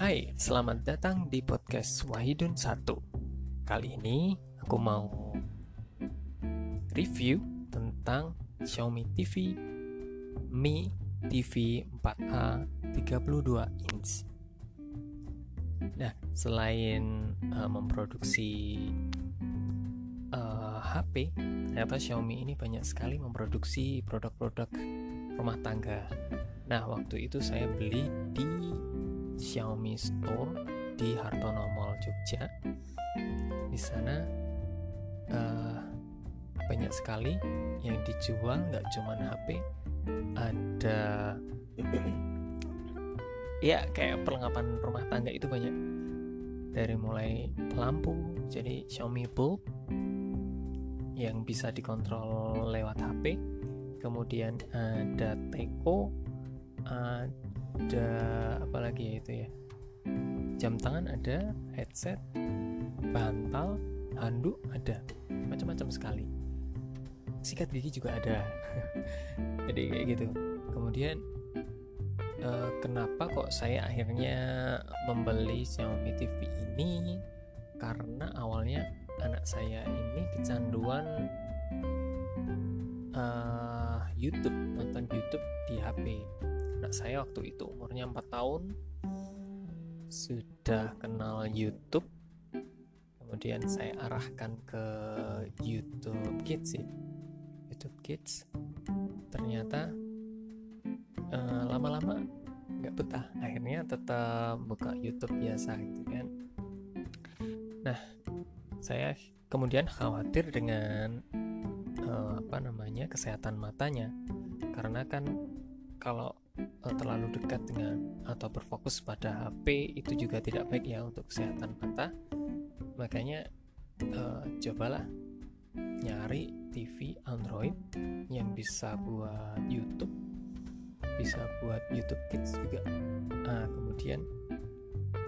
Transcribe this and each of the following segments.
Hai, selamat datang di podcast Wahidun 1 Kali ini aku mau review tentang Xiaomi TV Mi TV 4A 32 inch Nah, selain uh, memproduksi uh, HP, ternyata Xiaomi ini banyak sekali memproduksi produk-produk rumah tangga. Nah, waktu itu saya beli di Xiaomi Store di Hartono Mall Jogja. Di sana uh, banyak sekali yang dijual, nggak cuma HP, ada ya kayak perlengkapan rumah tangga itu banyak. Dari mulai lampu jadi Xiaomi bulb yang bisa dikontrol lewat HP kemudian ada teko apa lagi ya itu ya? Jam tangan ada headset bantal handuk ada. Macam-macam sekali. Sikat gigi juga ada. Jadi kayak gitu. Kemudian uh, kenapa kok saya akhirnya membeli Xiaomi TV ini? Karena awalnya anak saya ini kecanduan uh, YouTube nonton YouTube di HP anak saya waktu itu umurnya 4 tahun sudah kenal YouTube. Kemudian saya arahkan ke YouTube Kids ya YouTube Kids. Ternyata uh, lama-lama nggak betah. Akhirnya tetap buka YouTube biasa gitu kan. Nah saya kemudian khawatir dengan uh, apa namanya kesehatan matanya. Karena kan kalau terlalu dekat dengan atau berfokus pada HP itu juga tidak baik ya untuk kesehatan mata. Makanya uh, cobalah nyari TV Android yang bisa buat YouTube bisa buat YouTube Kids juga. Nah, kemudian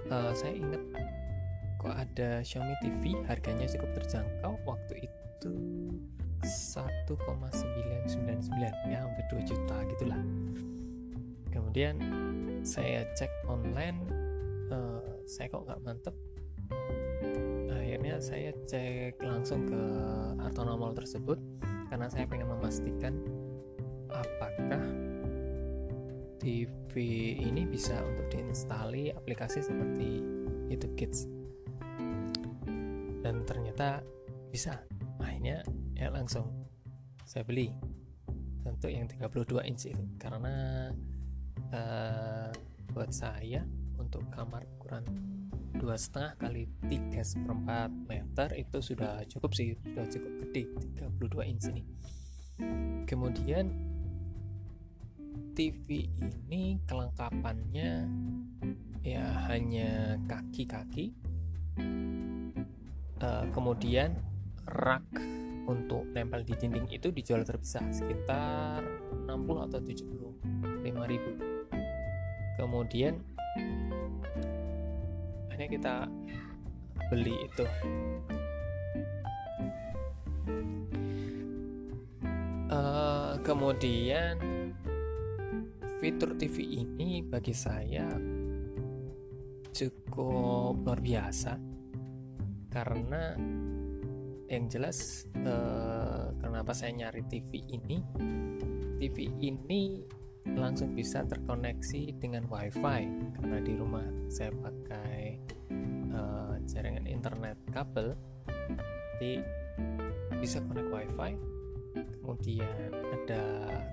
uh, saya ingat kok ada Xiaomi TV harganya cukup terjangkau. Waktu itu 1,999 ya hampir 2 juta gitulah kemudian saya cek online uh, saya kok nggak mantep. Akhirnya saya cek langsung ke Hartono Mall tersebut karena saya pengen memastikan apakah TV ini bisa untuk diinstali aplikasi seperti YouTube Kids. Dan ternyata bisa. Akhirnya ya langsung saya beli. Untuk yang 32 inch itu. Karena uh, buat saya untuk kamar ukuran dua setengah kali tiga seperempat meter itu sudah cukup sih sudah cukup gede 32 inch ini kemudian TV ini kelengkapannya ya hanya kaki-kaki. Uh, kemudian rak untuk nempel di dinding itu dijual terpisah sekitar 60 atau 75 ribu kemudian hanya kita beli itu. Uh, kemudian fitur TV ini bagi saya cukup luar biasa. Karena yang jelas eh, kenapa saya nyari TV ini? TV ini langsung bisa terkoneksi dengan WiFi. Karena di rumah saya pakai eh, jaringan internet kabel jadi bisa connect WiFi. Kemudian ada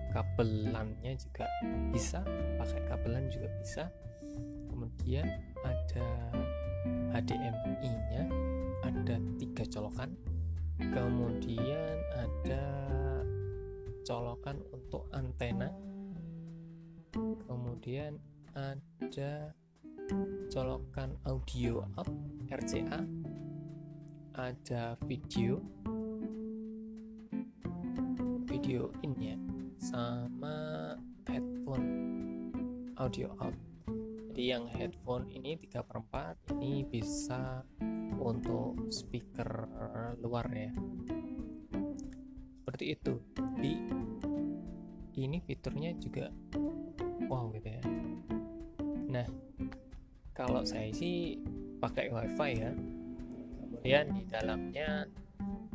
kabelannya juga bisa pakai kabelan juga bisa. Kemudian ada HDMI nya ada tiga colokan. Kemudian ada colokan untuk antena kemudian ada colokan audio out RCA ada video. Video in ya sama headphone. Audio out jadi yang headphone ini 3 per 4 ini bisa untuk speaker luar ya. Seperti itu. Di ini fiturnya juga wow gitu ya. Nah kalau saya sih pakai wifi ya. Kemudian di dalamnya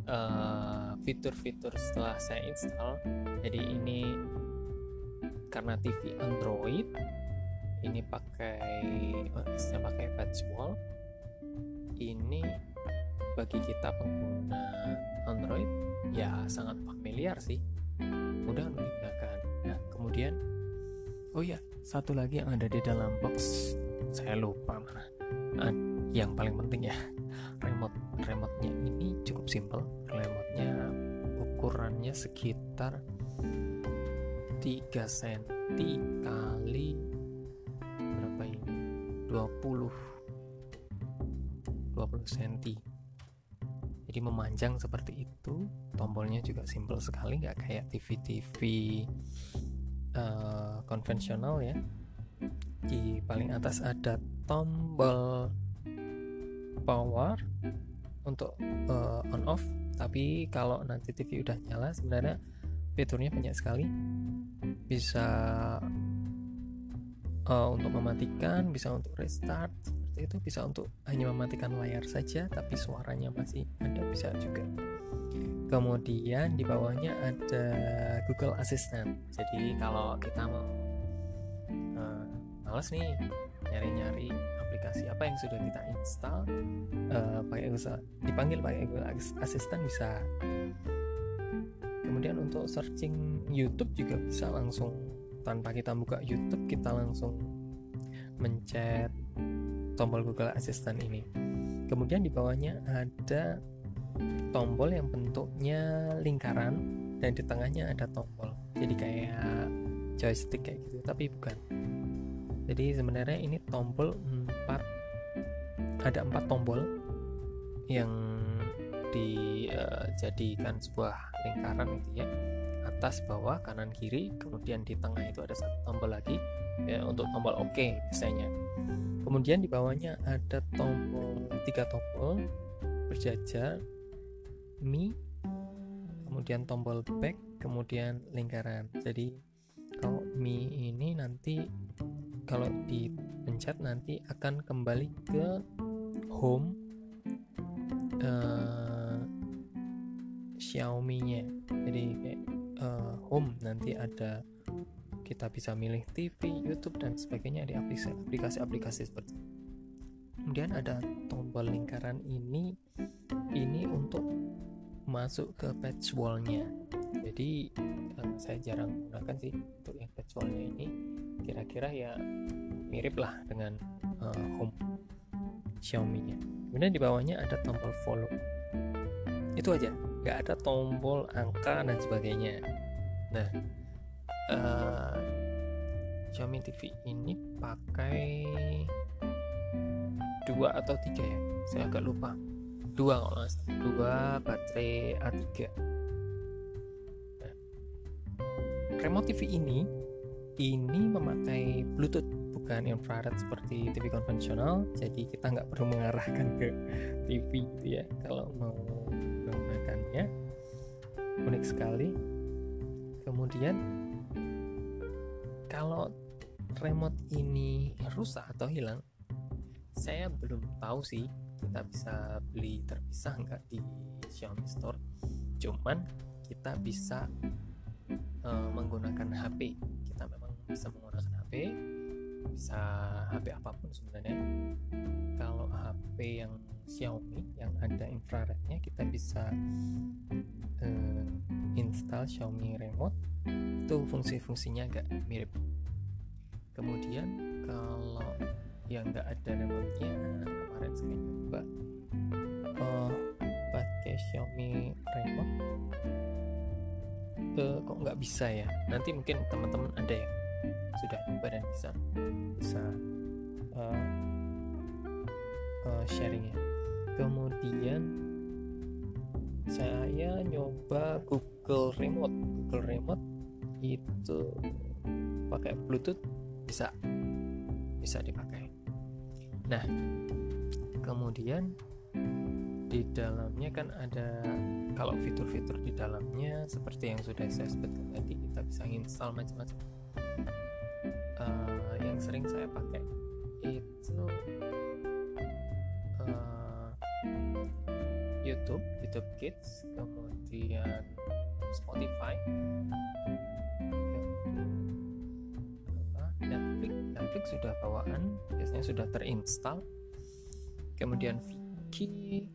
uh, fitur-fitur setelah saya install jadi ini karena TV Android ini pakai OS-nya pakai wall. Ini bagi kita pengguna Android ya sangat familiar sih. Mudah untuk digunakan kemudian oh ya satu lagi yang ada di dalam box. Saya lupa mana. Nah, yang paling penting ya. Remote remote-nya ini cukup simple remote-nya ukurannya sekitar 3 cm kali berapa ini 20 20 cm jadi memanjang seperti itu tombolnya juga simple sekali nggak kayak TV-TV uh, konvensional ya. Di paling atas ada tombol power untuk uh, on off. Tapi kalau nanti TV udah nyala sebenarnya fiturnya banyak sekali. Bisa uh, untuk mematikan bisa untuk restart seperti itu. Bisa untuk hanya mematikan layar saja tapi suaranya masih ada bisa juga kemudian di bawahnya ada Google Assistant. Jadi kalau kita mau uh, males nih nyari-nyari aplikasi apa yang sudah kita install uh, pakai Google dipanggil pakai Google Assistant bisa. Kemudian untuk searching YouTube juga bisa langsung. Tanpa kita buka YouTube kita langsung mencet tombol Google Assistant ini. Kemudian di bawahnya ada tombol yang bentuknya lingkaran dan di tengahnya ada tombol. Jadi kayak joystick kayak gitu tapi bukan. Jadi sebenarnya ini tombol empat ada empat tombol yang dijadikan sebuah lingkaran gitu ya. Atas bawah kanan kiri kemudian di tengah itu ada satu tombol lagi ya untuk tombol OK biasanya. Kemudian di bawahnya ada tombol tiga tombol berjajar Mi kemudian tombol back kemudian lingkaran jadi kalau Mi ini nanti kalau dipencet nanti akan kembali ke home uh, Xiaomi-nya. Jadi kayak uh, home nanti ada kita bisa milih TV, YouTube dan sebagainya di aplikasi-aplikasi seperti. Kemudian ada tombol lingkaran ini ini untuk masuk ke patch wall-nya. Jadi uh, saya jarang menggunakan sih untuk yang patch wall-nya ini kira-kira ya mirip lah dengan uh, home Xiaomi-nya. Kemudian di bawahnya ada tombol follow. Itu aja, nggak ada tombol angka dan sebagainya. Nah, uh, Xiaomi TV ini pakai dua atau tiga ya? Saya agak lupa. Dua kalau salah. Dua baterai A3. Nah, remote TV ini ini memakai Bluetooth bukan infrared seperti TV konvensional jadi kita nggak perlu mengarahkan ke TV gitu ya kalau mau menggunakannya unik sekali kemudian kalau remote ini rusak atau hilang saya belum tahu sih kita bisa beli terpisah nggak di Xiaomi Store. Cuman kita bisa uh, menggunakan HP kita memang bisa menggunakan HP bisa HP apa pun sebenarnya. Kalau HP yang Xiaomi yang ada infrarednya kita bisa uh, install Xiaomi remote. Itu fungsi-fungsinya agak mirip. Kemudian kalau yang nggak ada remote-nya kemarin saya coba uh, pakai Xiaomi remote uh, kok nggak bisa ya? Nanti mungkin teman-teman ada yang sudah nyoba dan bisa bisa uh, uh, sharing ya. Kemudian saya nyoba Google Remote. Google Remote itu pakai Bluetooth bisa bisa dipakai. Nah kemudian di dalamnya kan ada kalau fitur-fitur di dalamnya seperti yang sudah saya sebutkan tadi kita bisa install macam-macam. Uh, yang sering saya pakai itu uh, YouTube YouTube Kids kemudian Spotify Netflix sudah bawaan biasanya sudah terinstall. Kemudian Viki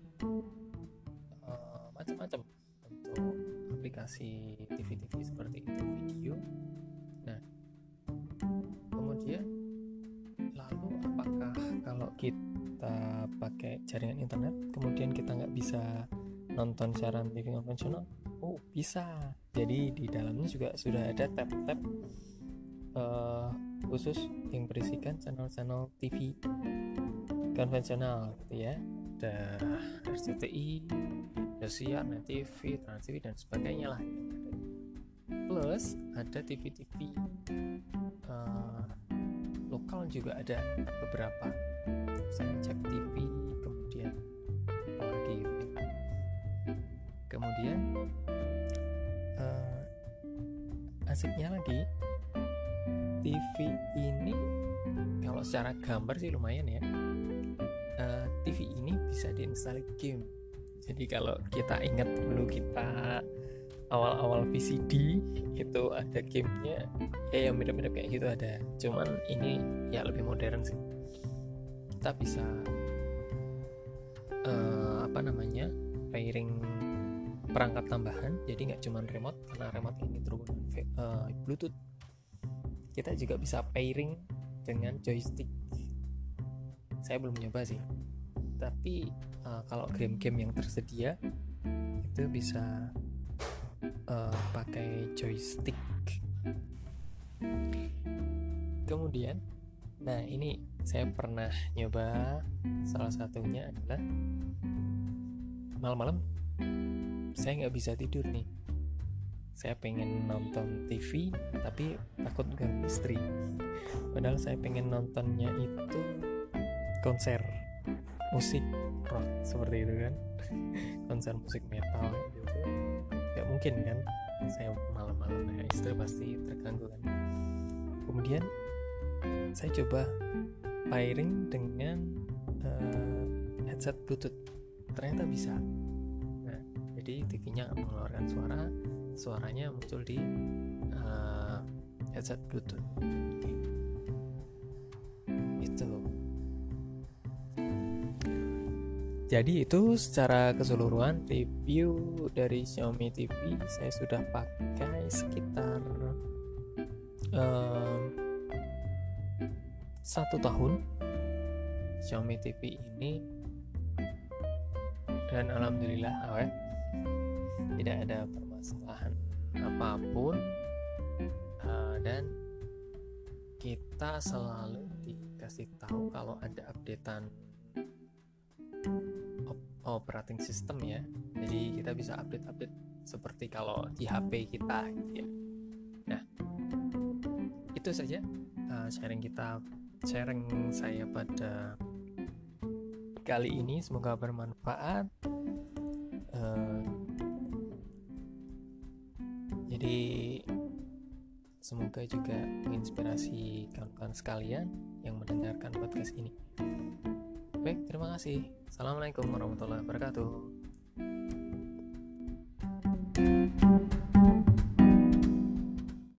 uh, macam-macam untuk aplikasi TV-TV seperti itu video. Nah kemudian lalu apakah kalau kita pakai jaringan internet kemudian kita nggak bisa nonton siaran TV konvensional? Oh bisa. Jadi di dalamnya juga sudah ada tab-tab uh, khusus yang berisikan channel-channel TV konvensional gitu ya ada RCTI, Indosiar, Net TV, Trans TV dan sebagainya lah ada. Plus ada TV-TV uh, eh, lokal juga ada beberapa. Saya cek TV, kemudian apa lagi ya. Kemudian uh, asiknya lagi TV ini kalau secara gambar sih lumayan ya. Uh, eh, TV ini bisa diinstal game. Jadi kalau kita ingat dulu kita awal-awal VCD itu ada gamenya. Ya yang mirip-mirip kayak gitu ada. Cuman ini ya lebih modern sih. Kita bisa uh, apa namanya pairing perangkat tambahan. Jadi nggak cuma remote karena remote ini terhubung uh, Bluetooth kita juga bisa pairing dengan joystick. Saya belum nyoba sih. Tapi uh, kalau game-game yang tersedia itu bisa uh, pakai joystick. Kemudian nah ini saya pernah nyoba salah satunya adalah malam-malam. Saya nggak bisa tidur nih saya pengen nonton TV tapi takut ganggu istri. Padahal saya pengen nontonnya itu konser musik rock seperti itu kan. Konser musik metal gitu. Nggak mungkin kan saya malam-malam ya istri pasti terganggu kan. Kemudian saya coba pairing dengan uh, headset bluetooth. Ternyata bisa jadi TV-nya mengeluarkan suara suaranya muncul di uh, headset bluetooth. Jadi itu secara keseluruhan review dari Xiaomi TV saya sudah pakai sekitar um, satu tahun Xiaomi TV ini. Dan alhamdulillah awet tidak ada permasalahan apa pun uh, dan kita selalu dikasih tahu kalau ada updatean operating system ya. Jadi kita bisa update-update seperti kalau di HP kita gitu ya. Nah itu saja uh, sharing kita sharing saya pada kali ini. Semoga bermanfaat uh, jadi semoga juga menginspirasi kawan-kawan sekalian yang mendengarkan podcast ini Baik, terima kasih. Assalamualaikum warahmatullahi wabarakatuh.